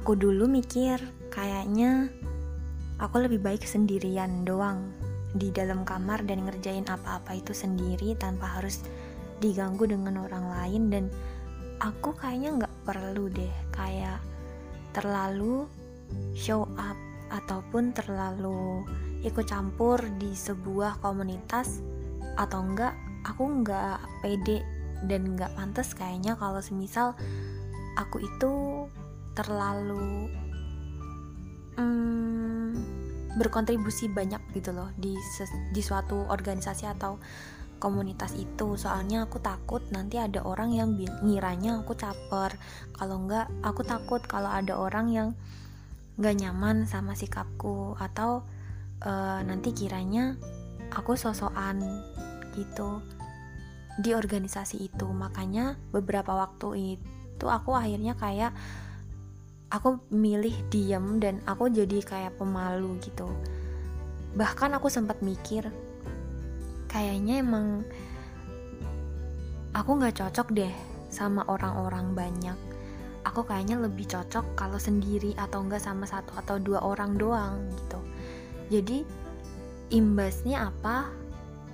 Aku dulu mikir kayaknya aku lebih baik sendirian doang di dalam kamar dan ngerjain apa-apa itu sendiri tanpa harus diganggu dengan orang lain. Dan aku kayaknya nggak perlu deh kayak terlalu show up ataupun terlalu ikut campur di sebuah komunitas atau enggak aku nggak pede dan nggak pantas kayaknya kalau semisal aku itu terlalu hmm, berkontribusi banyak gitu loh di di suatu organisasi atau komunitas itu. Soalnya aku takut nanti ada orang yang ngiranya aku caper. Kalau enggak aku takut kalau ada orang yang nggak nyaman sama sikapku atau uh, nanti kiranya aku sosokan gitu di organisasi itu. Makanya beberapa waktu itu aku akhirnya kayak aku milih diem dan aku jadi kayak pemalu gitu. Bahkan aku sempat mikir kayaknya emang aku nggak cocok deh sama orang-orang banyak. Aku kayaknya lebih cocok kalau sendiri atau enggak sama satu atau dua orang doang gitu. Jadi imbasnya apa?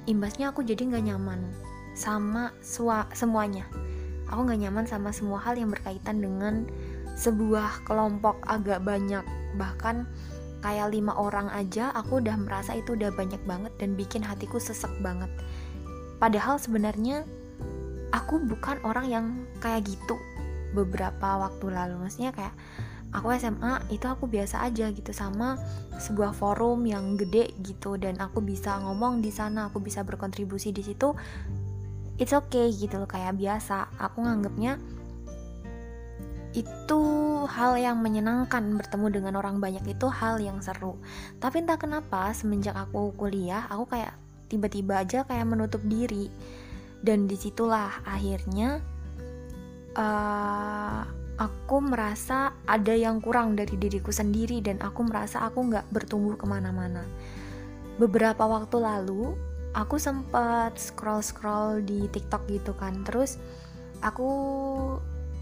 Imbasnya aku jadi nggak nyaman sama semuanya. Aku nggak nyaman sama semua hal yang berkaitan dengan sebuah kelompok agak banyak. Bahkan kayak lima orang aja aku udah merasa itu udah banyak banget dan bikin hatiku sesek banget. Padahal sebenarnya aku bukan orang yang kayak gitu beberapa waktu lalu. Maksudnya kayak aku SMA itu aku biasa aja gitu sama sebuah forum yang gede gitu dan aku bisa ngomong di sana aku bisa berkontribusi di situ. It's okay gitu loh kayak biasa. Aku nganggapnya itu hal yang menyenangkan bertemu dengan orang banyak itu hal yang seru. Tapi entah kenapa semenjak aku kuliah aku kayak tiba-tiba aja kayak menutup diri. Dan di situlah akhirnya uh, aku merasa ada yang kurang dari diriku sendiri dan aku merasa aku nggak bertumbuh ke mana-mana. Beberapa waktu lalu aku sempat scroll-scroll di TikTok gitu kan. Terus aku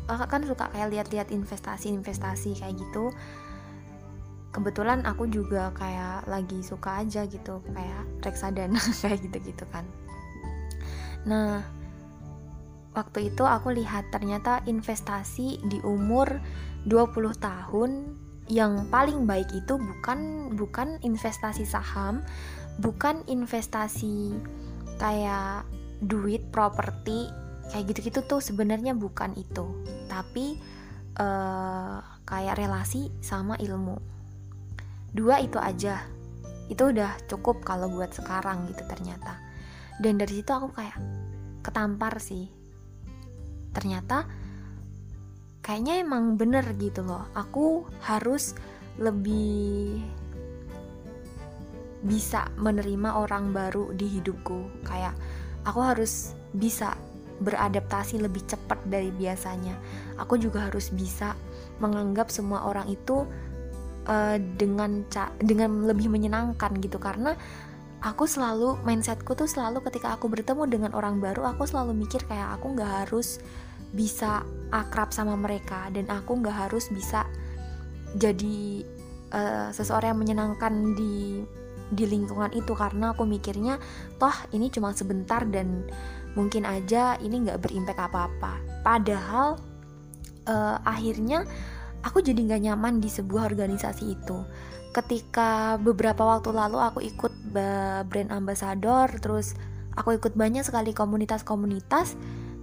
kakak kan suka kayak lihat-lihat investasi-investasi kayak gitu. Kebetulan aku juga kayak lagi suka aja gitu kayak reksadana kayak gitu-gitu kan. Nah waktu itu aku lihat ternyata investasi di umur 20 tahun yang paling baik itu bukan bukan investasi saham, bukan investasi kayak duit properti kayak gitu-gitu tuh sebenarnya bukan itu. Tapi uh, kayak relasi sama ilmu. Dua itu aja. Itu udah cukup kalau buat sekarang gitu ternyata. Dan dari situ aku kayak ketampar sih. Ternyata kayaknya emang bener gitu loh. Aku harus lebih bisa menerima orang baru di hidupku. Kayak aku harus bisa beradaptasi lebih cepat dari biasanya. Aku juga harus bisa menganggap semua orang itu uh, dengan dengan lebih menyenangkan gitu karena aku selalu mindsetku tuh selalu ketika aku bertemu dengan orang baru aku selalu mikir kayak aku nggak harus bisa akrab sama mereka dan aku nggak harus bisa jadi uh, seseorang yang menyenangkan di di lingkungan itu karena aku mikirnya toh ini cuma sebentar dan mungkin aja ini nggak berimpact apa-apa. Padahal uh, akhirnya aku jadi nggak nyaman di sebuah organisasi itu. Ketika beberapa waktu lalu aku ikut brand ambassador terus aku ikut banyak sekali komunitas-komunitas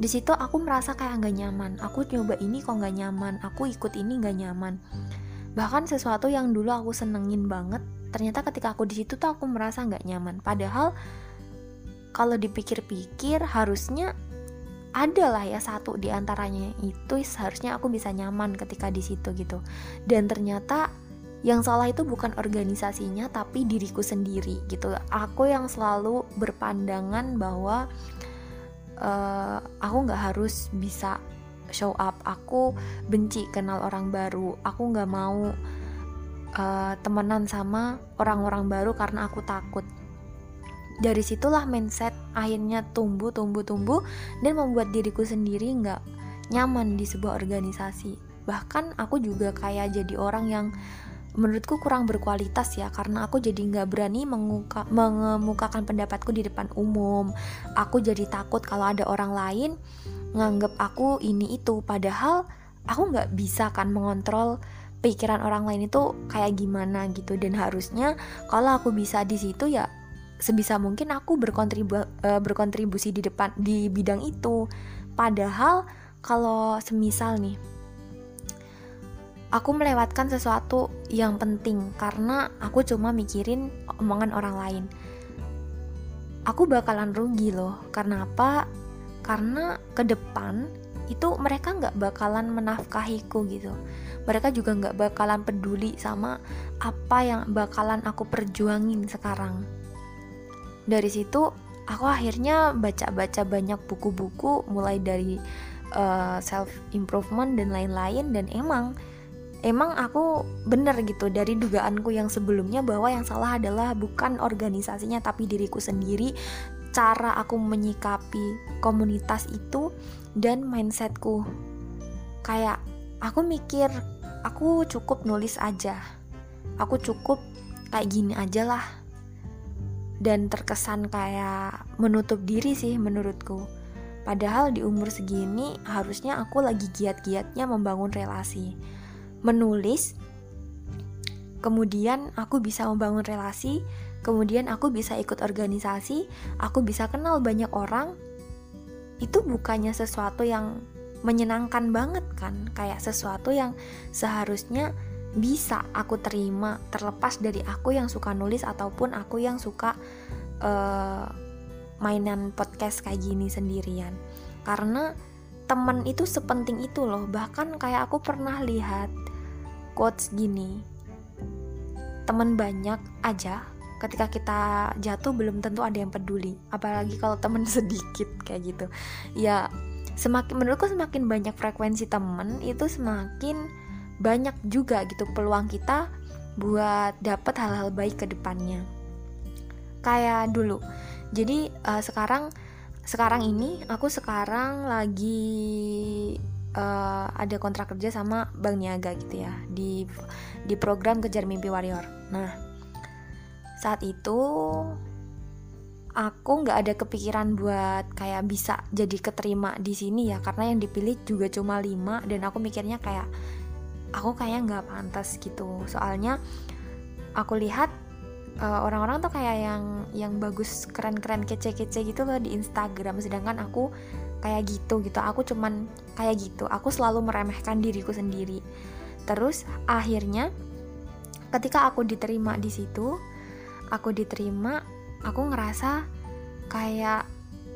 di situ aku merasa kayak nggak nyaman. Aku nyoba ini kok nggak nyaman aku ikut ini nggak nyaman. Bahkan sesuatu yang dulu aku senengin banget ternyata ketika aku di situ tuh aku merasa nggak nyaman. Padahal kalau dipikir-pikir harusnya ada lah ya satu di antaranya itu seharusnya aku bisa nyaman ketika di situ gitu. Dan ternyata yang salah itu bukan organisasinya tapi diriku sendiri gitu. Aku yang selalu berpandangan bahwa uh, aku nggak harus bisa show up. Aku benci kenal orang baru. Aku nggak mau uh, temenan sama orang-orang baru karena aku takut dari situlah mindset akhirnya tumbuh tumbuh tumbuh dan membuat diriku sendiri nggak nyaman di sebuah organisasi. Bahkan aku juga kayak jadi orang yang menurutku kurang berkualitas ya karena aku jadi nggak berani menguka, mengemukakan pendapatku di depan umum. Aku jadi takut kalau ada orang lain nganggep aku ini itu. Padahal aku nggak bisa kan mengontrol pikiran orang lain itu kayak gimana gitu. Dan harusnya kalau aku bisa di situ ya sebisa mungkin aku berkontribu uh, berkontribusi di depan di bidang itu padahal kalau semisal nih aku melewatkan sesuatu yang penting karena aku cuma mikirin omongan orang lain. Aku bakalan rugi loh. Karena apa? Karena ke depan itu mereka nggak bakalan menafkahiku gitu. Mereka juga nggak bakalan peduli sama apa yang bakalan aku perjuangin sekarang. Dari situ aku akhirnya baca-baca banyak buku-buku mulai dari uh, eh, self improvement dan lain-lain dan emang emang aku bener gitu dari dugaanku yang sebelumnya bahwa yang salah adalah bukan organisasinya tapi diriku sendiri cara aku menyikapi komunitas itu dan mindsetku. Kayak aku mikir aku cukup nulis aja. Aku cukup kayak gini aja lah dan terkesan kayak menutup diri sih menurutku padahal di umur segini harusnya aku lagi giat-giatnya membangun relasi menulis, kemudian aku bisa membangun relasi, kemudian aku bisa ikut organisasi, aku bisa kenal banyak orang. Itu bukannya sesuatu yang menyenangkan banget kan? Kayak sesuatu yang seharusnya bisa aku terima terlepas dari aku yang suka nulis ataupun aku yang suka uh, mainan podcast kayak gini sendirian. Karena teman itu sepenting itu loh. Bahkan kayak aku pernah lihat quotes gini teman banyak aja ketika kita jatuh belum tentu ada yang peduli apalagi kalau teman sedikit kayak gitu ya semakin menurutku semakin banyak frekuensi teman itu semakin banyak juga gitu peluang kita buat dapat hal-hal baik ke depannya kayak dulu jadi uh, sekarang sekarang ini aku sekarang lagi uh, ada kontrak kerja sama Bank Niaga gitu ya di di program Kejar Mimpi Warrior. Nah saat itu aku nggak ada kepikiran buat kayak bisa jadi keterima di sini ya karena yang dipilih juga cuma lima dan aku mikirnya kayak aku kayaknya nggak pantas gitu. Soalnya aku lihat eh, orang-orang uh, tuh kayak yang yang bagus keren-keren kece-kece gitu loh di Instagram. Sedangkan aku kayak gitu gitu. Aku cuman kayak gitu. Aku selalu meremehkan diriku sendiri. Terus akhirnya ketika aku diterima di situ aku diterima aku ngerasa kayak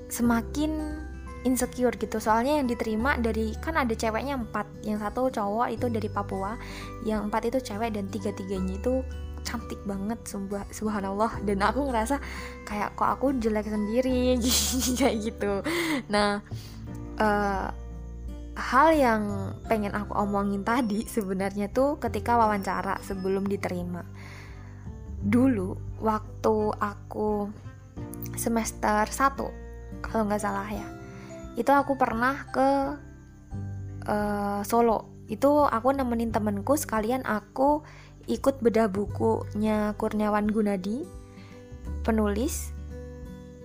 semakin insecure gitu. Soalnya yang diterima dari kan ada ceweknya empat. Yang satu cowok itu dari Papua yang empat itu cewek dan tiga tiganya itu cantik banget subah, subhanallah. Dan aku ngerasa kayak kok aku jelek sendiri? Kayak gitu. Nah uh, hal yang pengen aku omongin tadi sebenarnya tuh ketika wawancara sebelum diterima. Dulu waktu aku semester 1 kalau nggak salah ya itu aku pernah ke uh, Solo. Itu aku nemenin temenku sekalian aku ikut bedah bukunya Kurniawan Gunadi penulis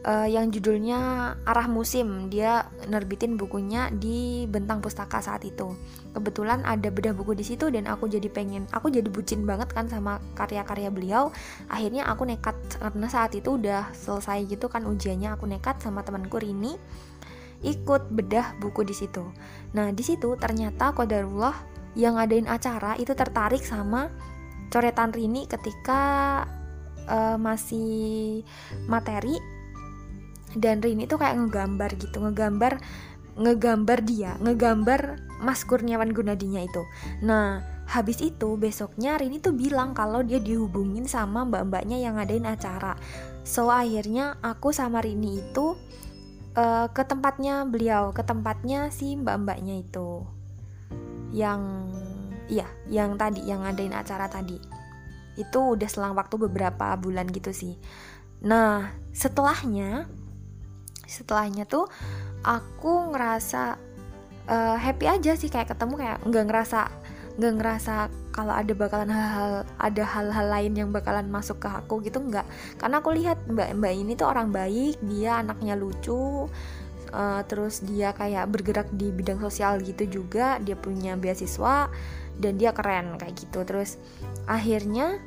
uh, yang judulnya Arah Musim. Dia nerbitin bukunya di Bentang Pustaka saat itu. Kebetulan ada bedah buku di situ dan aku jadi pengen aku jadi bucin banget kan sama karya-karya beliau. Akhirnya aku nekat karena saat itu udah selesai gitu kan ujiannya aku nekat sama temanku Rini ikut bedah buku di situ. Nah di situ ternyata kodarullah yang ngadain acara itu tertarik sama coretan Rini ketika uh, masih materi. Dan Rini tuh kayak ngegambar gitu ngegambar ngegambar dia ngegambar Mas Kurniawan Gunadinya itu. Nah habis itu besoknya Rini tuh bilang kalau dia dihubungin sama mbak-mbaknya yang ngadain acara. So akhirnya aku sama Rini itu uh, ke tempatnya beliau ke tempatnya si mbak-mbaknya itu. Yang iya yang tadi yang ngadain acara tadi. Itu udah selang waktu beberapa bulan gitu sih. Nah setelahnya setelahnya tuh aku ngerasa uh, happy aja sih kayak ketemu kayak nggak ngerasa nggak ngerasa kalau ada bakalan hal-hal ada hal-hal lain yang bakalan masuk ke aku gitu nggak. Karena aku lihat mbak mbak ini tuh orang baik dia anaknya lucu uh, terus dia kayak bergerak di bidang sosial gitu juga dia punya beasiswa dan dia keren kayak gitu. Terus akhirnya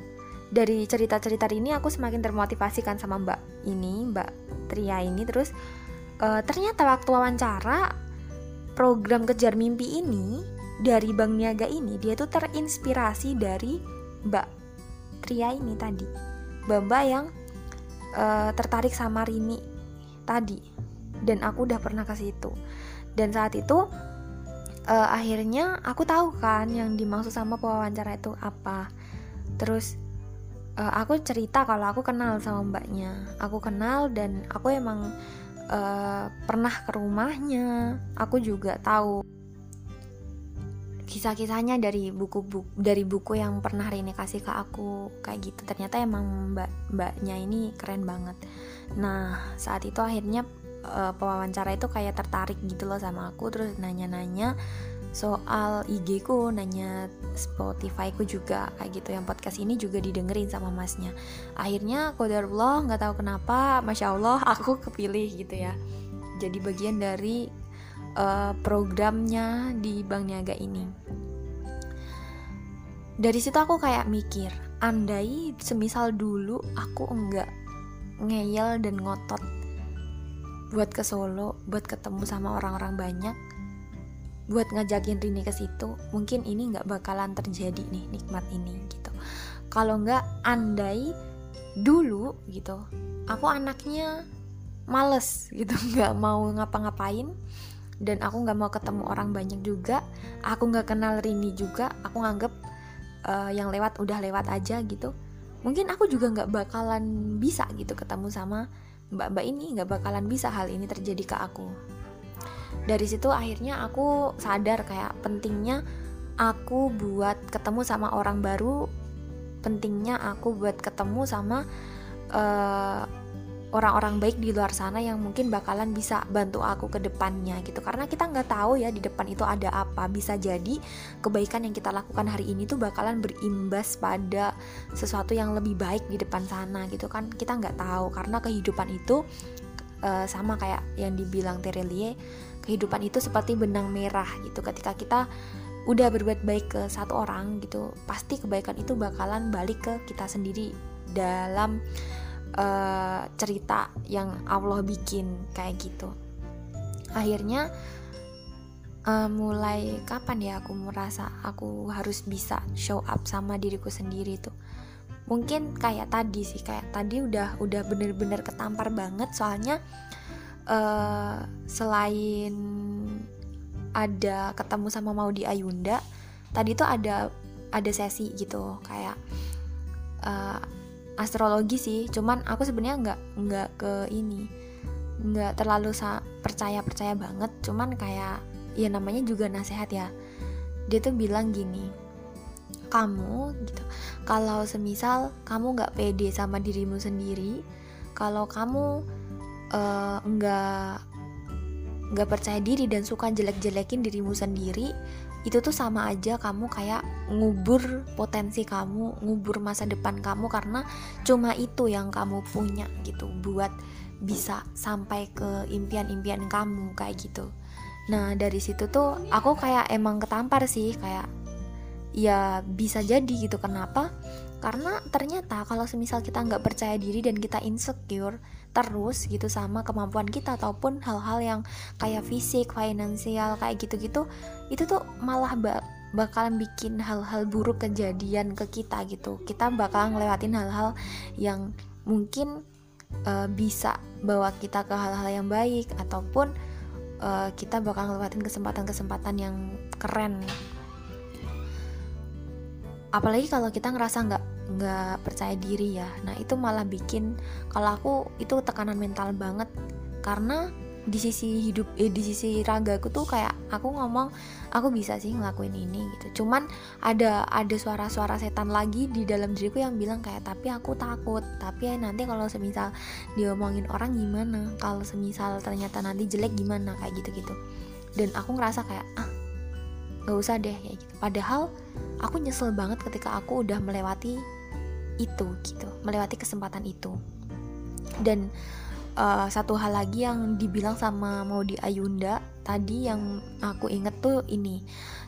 dari cerita-cerita ini aku semakin termotivasi kan sama mbak ini mbak Tria ini. Terus uh, ternyata waktu wawancara program kejar mimpi ini dari Bank Niaga ini dia tuh terinspirasi dari mbak Tria ini tadi. Mbak yang uh, tertarik sama Rini tadi. Dan aku udah pernah ke situ. Dan saat itu uh, akhirnya aku tahu kan yang dimaksud sama pewawancara itu apa. Terus uh, aku cerita kalau aku kenal sama mbaknya. Aku kenal dan aku emang uh, pernah ke rumahnya. Aku juga tahu kisah-kisahnya dari buku-buku dari buku yang pernah Rini kasih ke aku kayak gitu. Ternyata emang mbak mbaknya ini keren banget. Nah saat itu akhirnya uh, pewawancara itu kayak tertarik gitu loh sama aku terus nanya-nanya soal IG ku nanya Spotify ku juga kayak gitu. Yang podcast ini juga didengerin sama masnya. Akhirnya kodarullah nggak tahu kenapa masya Allah aku kepilih gitu ya. Jadi bagian dari uh, programnya di Bank Niaga ini. Dari situ aku kayak mikir andai semisal dulu aku enggak ngeyel dan ngotot buat ke Solo buat ketemu sama orang-orang banyak buat ngajakin Rini ke situ mungkin ini nggak bakalan terjadi nih nikmat ini gitu. Kalau nggak andai dulu gitu aku anaknya males gitu nggak mau ngapa-ngapain dan aku nggak mau ketemu orang banyak juga. Aku nggak kenal Rini juga. Aku nganggep uh, yang lewat udah lewat aja gitu. Mungkin aku juga nggak bakalan bisa gitu ketemu sama mbak-mbak ini. Nggak bakalan bisa hal ini terjadi ke aku. Dari situ akhirnya aku sadar kayak pentingnya aku buat ketemu sama orang baru. Pentingnya aku buat ketemu sama eh, orang-orang baik di luar sana yang mungkin bakalan bisa bantu aku ke depannya gitu. Karena kita nggak tahu ya di depan itu ada apa. Bisa jadi kebaikan yang kita lakukan hari ini tuh bakalan berimbas pada sesuatu yang lebih baik di depan sana gitu kan. Kita nggak tahu. Karena kehidupan itu uh, sama kayak yang dibilang Terelie kehidupan itu seperti benang merah gitu. Ketika kita udah berbuat baik ke satu orang gitu pasti kebaikan itu bakalan balik ke kita sendiri dalam uh, cerita yang Allah bikin kayak gitu. Akhirnya uh, mulai kapan ya aku merasa aku harus bisa show up sama diriku sendiri tuh mungkin kayak tadi sih kayak tadi udah udah bener-bener ketampar banget. Soalnya uh, selain ada ketemu sama Maudi Ayunda tadi tuh ada ada sesi gitu. Kayak uh, astrologi sih cuman aku sebenarnya nggak nggak ke ini nggak terlalu percaya percaya banget cuman kayak ya namanya juga nasehat ya. Dia tuh bilang gini kamu gitu kalau semisal kamu nggak pede sama dirimu sendiri kalau kamu uh, nggak nggak percaya diri dan suka jelek-jelekin dirimu sendiri itu tuh sama aja kamu kayak ngubur potensi kamu ngubur masa depan kamu karena cuma itu yang kamu punya gitu buat bisa sampai ke impian-impian kamu kayak gitu. Nah dari situ tuh aku kayak emang ketampar sih kayak ya bisa jadi gitu. Kenapa karena ternyata kalau semisal kita nggak percaya diri dan kita insecure terus gitu sama kemampuan kita ataupun hal-hal yang kayak fisik, finansial kayak gitu-gitu itu tuh malah ba bakalan bikin hal-hal buruk kejadian ke kita gitu. Kita bakalan ngelewatin hal-hal yang mungkin uh, bisa bawa kita ke hal-hal yang baik ataupun uh, kita bakal ngelewatin kesempatan-kesempatan yang keren. Apalagi kalau kita ngerasa nggak nggak percaya diri ya. Nah itu malah bikin kalau aku itu tekanan mental banget. Karena di sisi hidup eh, di sisi ragaku tuh kayak aku ngomong aku bisa sih ngelakuin ini gitu. Cuman ada ada suara-suara setan lagi di dalam diriku yang bilang kayak tapi aku takut. Tapi ya nanti kalau semisal diomongin orang gimana? Kalau semisal ternyata nanti jelek gimana? Kayak gitu gitu dan aku ngerasa kayak ah nggak usah deh kayak gitu. Padahal aku nyesel banget ketika aku udah melewati itu gitu. Melewati kesempatan itu. Dan uh, satu hal lagi yang dibilang sama Maudi Ayunda tadi yang aku inget tuh ini.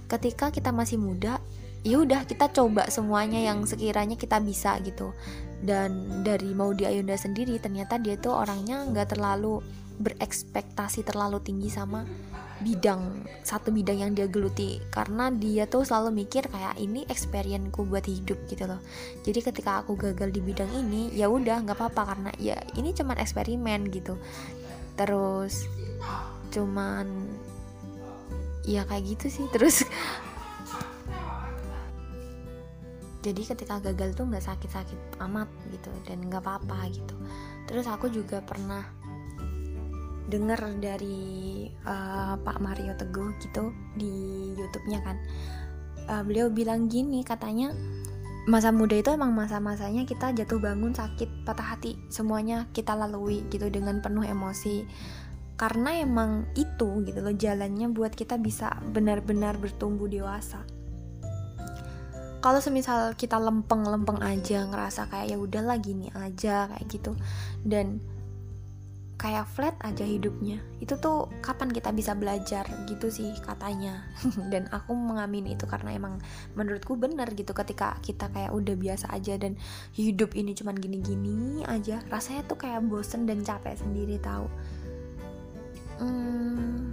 Ketika kita masih muda ya udah kita coba semuanya yang sekiranya kita bisa gitu. Dan dari Maudi Ayunda sendiri ternyata dia tuh orangnya nggak terlalu berekspektasi terlalu tinggi sama bidang satu bidang yang dia geluti. Karena dia tuh selalu mikir kayak ini experienceku buat hidup gitu loh. Jadi ketika aku gagal di bidang ini ya udah nggak apa-apa karena ya ini cuman eksperimen gitu. Terus cuman ya kayak gitu sih terus. Jadi ketika gagal tuh nggak sakit-sakit amat gitu dan nggak apa-apa gitu. Terus aku juga pernah dengar dari uh, Pak Mario Teguh gitu di YouTube-nya kan. Uh, beliau bilang gini katanya masa muda itu emang masa-masanya kita jatuh bangun sakit patah hati. Semuanya kita lalui gitu dengan penuh emosi. Karena emang itu gitu loh jalannya buat kita bisa benar-benar bertumbuh dewasa. Kalau semisal kita lempeng-lempeng aja ngerasa kayak ya udahlah gini aja kayak gitu. Dan kayak flat aja hidupnya. Itu tuh kapan kita bisa belajar gitu sih katanya. Dan aku mengamini itu karena emang menurutku benar gitu ketika kita kayak udah biasa aja dan hidup ini cuman gini-gini aja rasanya tuh kayak bosen dan capek sendiri tahu? Hmm,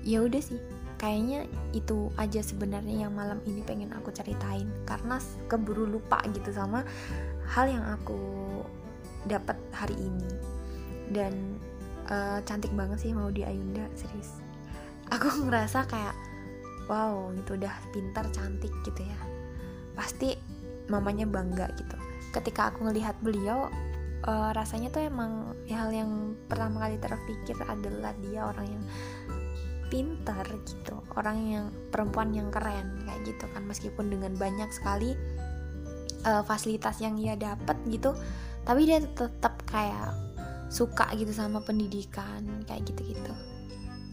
ya udah sih. Kayaknya itu aja sebenarnya yang malam ini pengen aku ceritain. Karena keburu lupa gitu sama hal yang aku dapat hari ini dan uh, cantik banget sih mau di Ayunda serius. Aku ngerasa kayak wow itu udah pintar cantik gitu ya. Pasti mamanya bangga gitu. Ketika aku ngelihat beliau uh, rasanya tuh emang hal yang pertama kali terpikir adalah dia orang yang pintar gitu. Orang yang perempuan yang keren kayak gitu kan. Meskipun dengan banyak sekali uh, fasilitas yang ia dapat gitu. Tapi dia tetap kayak suka gitu sama pendidikan kayak gitu-gitu.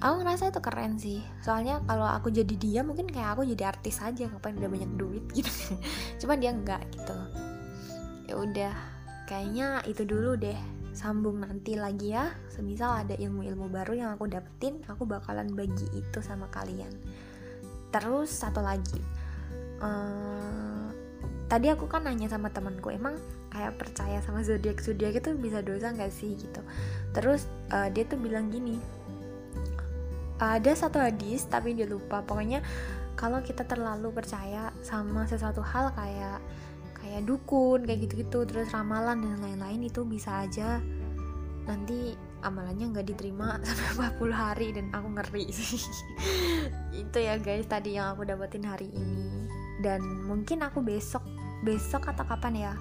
Aku ngerasa itu keren sih. Soalnya kalau aku jadi dia mungkin kayak aku jadi artis aja ngapain udah banyak duit gitu. Cuman dia enggak gitu. Ya udah kayaknya itu dulu deh. Sambung nanti lagi ya. Semisal ada ilmu-ilmu baru yang aku dapetin aku bakalan bagi itu sama kalian. Terus satu lagi. Uh, tadi aku kan nanya sama temanku emang kayak percaya sama zodiak zodiak itu bisa dosa nggak sih gitu. Terus uh, dia tuh bilang gini ada satu hadis tapi dia lupa. Pokoknya kalau kita terlalu percaya sama sesuatu hal kayak kayak dukun kayak gitu-gitu terus ramalan dan lain-lain itu bisa aja nanti amalannya nggak diterima sampai 40 hari dan aku ngeri. Sih itu ya guys tadi yang aku dapetin hari ini. Dan mungkin aku besok besok atau kapan ya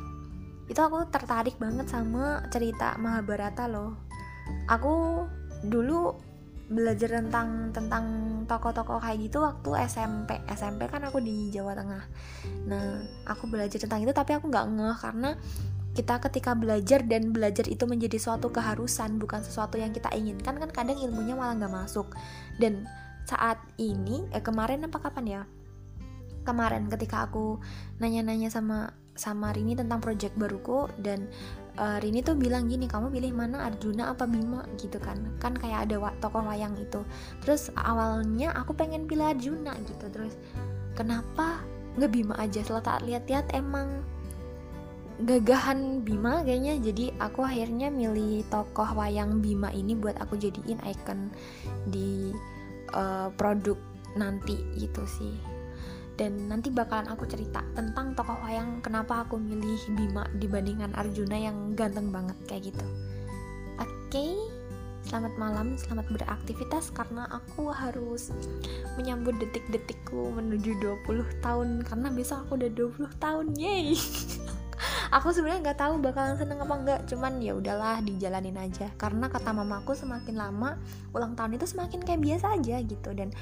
itu aku tertarik banget sama cerita Mahabharata loh. Aku dulu belajar tentang tentang tokoh-tokoh kayak gitu waktu SMP SMP kan aku di Jawa Tengah. Nah aku belajar tentang itu tapi aku nggak ngeh karena kita ketika belajar dan belajar itu menjadi suatu keharusan bukan sesuatu yang kita inginkan kan kadang ilmunya malah nggak masuk. Dan saat ini eh, kemarin apa kapan ya kemarin ketika aku nanya-nanya sama sama Rini tentang project baruku dan uh, Rini tuh bilang gini kamu pilih mana Arjuna apa Bima? gitu kan. Kan kayak ada tokoh wayang itu. Terus awalnya aku pengen pilih Arjuna gitu. Terus kenapa nggak Bima aja? Setelah tak lihat-lihat emang gagahan Bima kayaknya. Jadi aku akhirnya milih tokoh wayang Bima ini buat aku jadiin icon di uh, produk nanti gitu sih dan nanti bakalan aku cerita tentang tokoh wayang kenapa aku milih Bima dibandingkan Arjuna yang ganteng banget kayak gitu. Oke, okay, selamat malam, selamat beraktivitas karena aku harus menyambut detik-detikku menuju 20 tahun karena besok aku udah 20 tahun. Yeay. aku sebenarnya nggak tahu bakalan seneng apa enggak cuman ya udahlah dijalanin aja karena kata mamaku semakin lama ulang tahun itu semakin kayak biasa aja gitu dan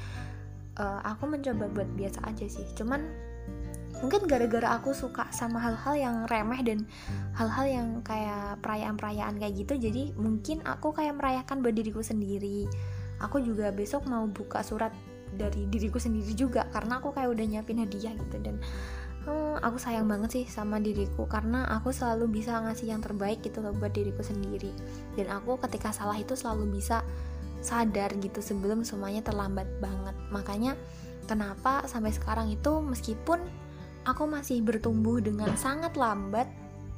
uh, aku mencoba buat biasa aja sih. Cuman mungkin gara-gara aku suka sama hal-hal yang remeh dan hal-hal yang kayak perayaan-perayaan kayak gitu jadi mungkin aku kayak merayakan buat diriku sendiri. Aku juga besok mau buka surat dari diriku sendiri juga karena aku kayak udah nyiapin hadiah gitu. Dan hmm, aku sayang banget sih sama diriku karena aku selalu bisa ngasih yang terbaik gitu loh buat diriku sendiri. Dan aku ketika salah itu selalu bisa sadar gitu sebelum semuanya terlambat banget. Makanya kenapa sampai sekarang itu meskipun aku masih bertumbuh dengan sangat lambat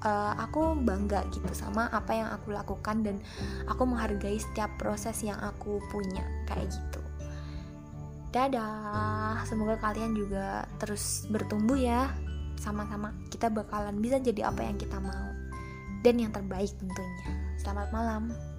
uh, aku bangga gitu sama apa yang aku lakukan dan aku menghargai setiap proses yang aku punya kayak gitu. Dadah semoga kalian juga terus bertumbuh ya. Sama-sama kita bakalan bisa jadi apa yang kita mau. Dan yang terbaik tentunya. Selamat malam